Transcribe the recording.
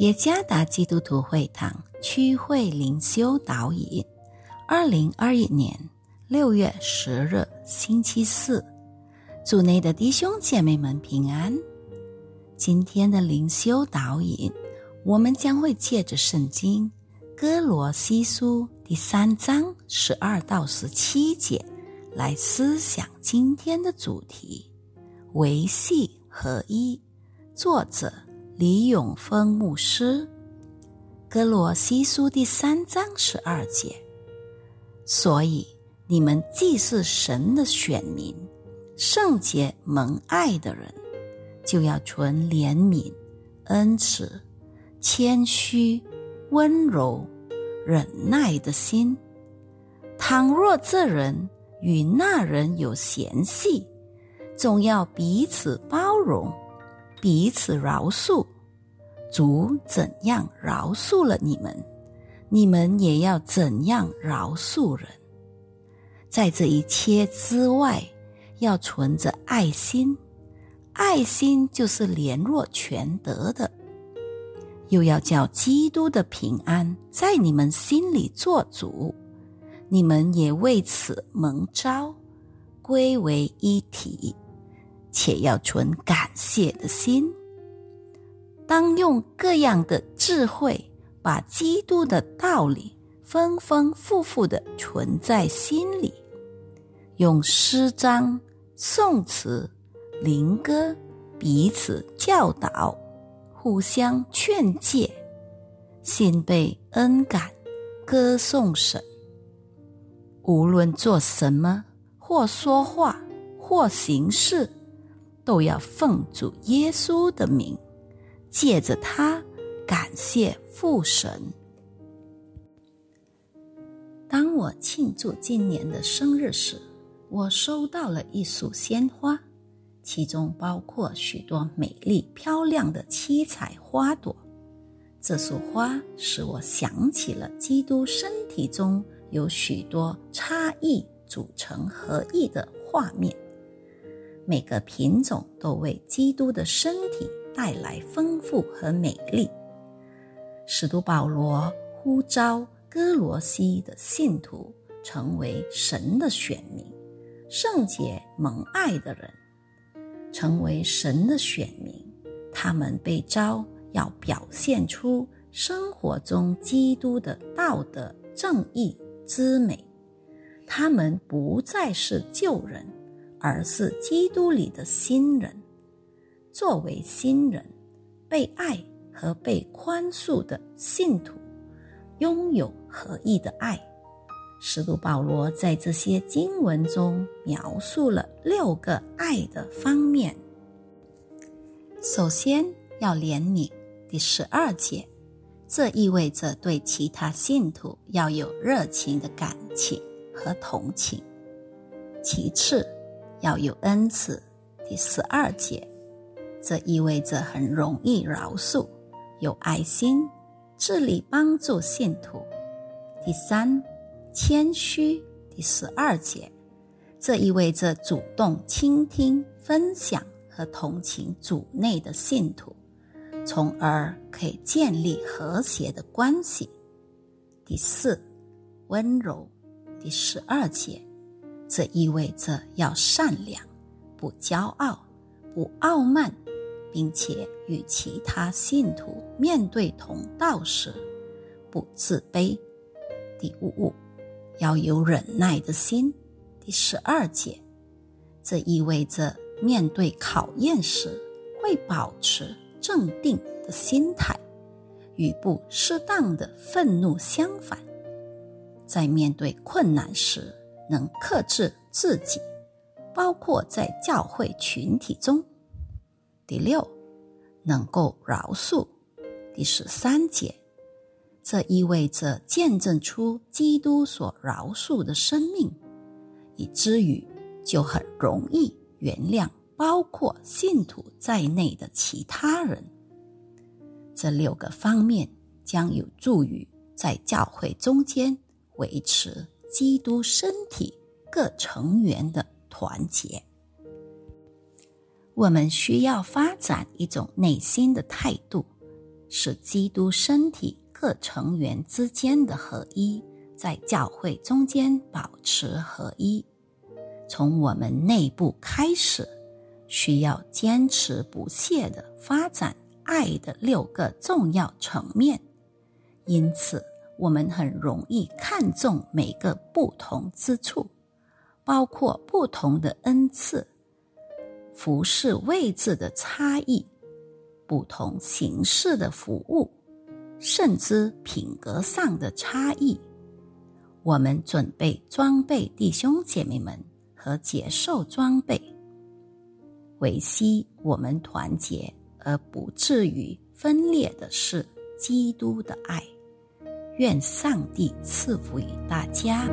耶加达基督徒会堂区会灵修导引，二零二一年六月十日星期四，组内的弟兄姐妹们平安。今天的灵修导引，我们将会借着圣经《哥罗西书》第三章十二到十七节来思想今天的主题：维系合一。作者。李永峰牧师，《哥罗西书》第三章十二节。所以你们既是神的选民，圣洁蒙爱的人，就要存怜悯、恩慈、谦虚、温柔、忍耐的心。倘若这人与那人有嫌隙，总要彼此包容。彼此饶恕，主怎样饶恕了你们，你们也要怎样饶恕人。在这一切之外，要存着爱心，爱心就是联络全德的。又要叫基督的平安在你们心里做主，你们也为此蒙召，归为一体。且要存感谢的心，当用各样的智慧，把基督的道理丰丰富富的存在心里，用诗章、颂词、灵歌彼此教导，互相劝诫，心被恩感，歌颂神。无论做什么，或说话，或行事。都要奉主耶稣的名，借着他感谢父神。当我庆祝今年的生日时，我收到了一束鲜花，其中包括许多美丽漂亮的七彩花朵。这束花使我想起了基督身体中有许多差异组成合一的画面。每个品种都为基督的身体带来丰富和美丽。使徒保罗呼召哥罗西的信徒成为神的选民，圣洁蒙爱的人，成为神的选民。他们被召要表现出生活中基督的道德正义之美。他们不再是旧人。而是基督里的新人，作为新人，被爱和被宽恕的信徒，拥有合一的爱。使徒保罗在这些经文中描述了六个爱的方面。首先要怜悯，第十二节，这意味着对其他信徒要有热情的感情和同情。其次，要有恩慈，第十二节，这意味着很容易饶恕，有爱心，致力帮助信徒。第三，谦虚，第十二节，这意味着主动倾听、分享和同情主内的信徒，从而可以建立和谐的关系。第四，温柔，第十二节。这意味着要善良，不骄傲，不傲慢，并且与其他信徒面对同道时不自卑。第五，要有忍耐的心。第十二节，这意味着面对考验时会保持镇定的心态，与不适当的愤怒相反，在面对困难时。能克制自己，包括在教会群体中。第六，能够饶恕。第十三节，这意味着见证出基督所饶恕的生命，以至于就很容易原谅包括信徒在内的其他人。这六个方面将有助于在教会中间维持。基督身体各成员的团结，我们需要发展一种内心的态度，使基督身体各成员之间的合一，在教会中间保持合一。从我们内部开始，需要坚持不懈的发展爱的六个重要层面。因此，我们很容易看重每个不同之处，包括不同的恩赐、服饰位置的差异、不同形式的服务，甚至品格上的差异。我们准备装备弟兄姐妹们。和接受装备，维系我们团结而不至于分裂的是基督的爱。愿上帝赐福于大家。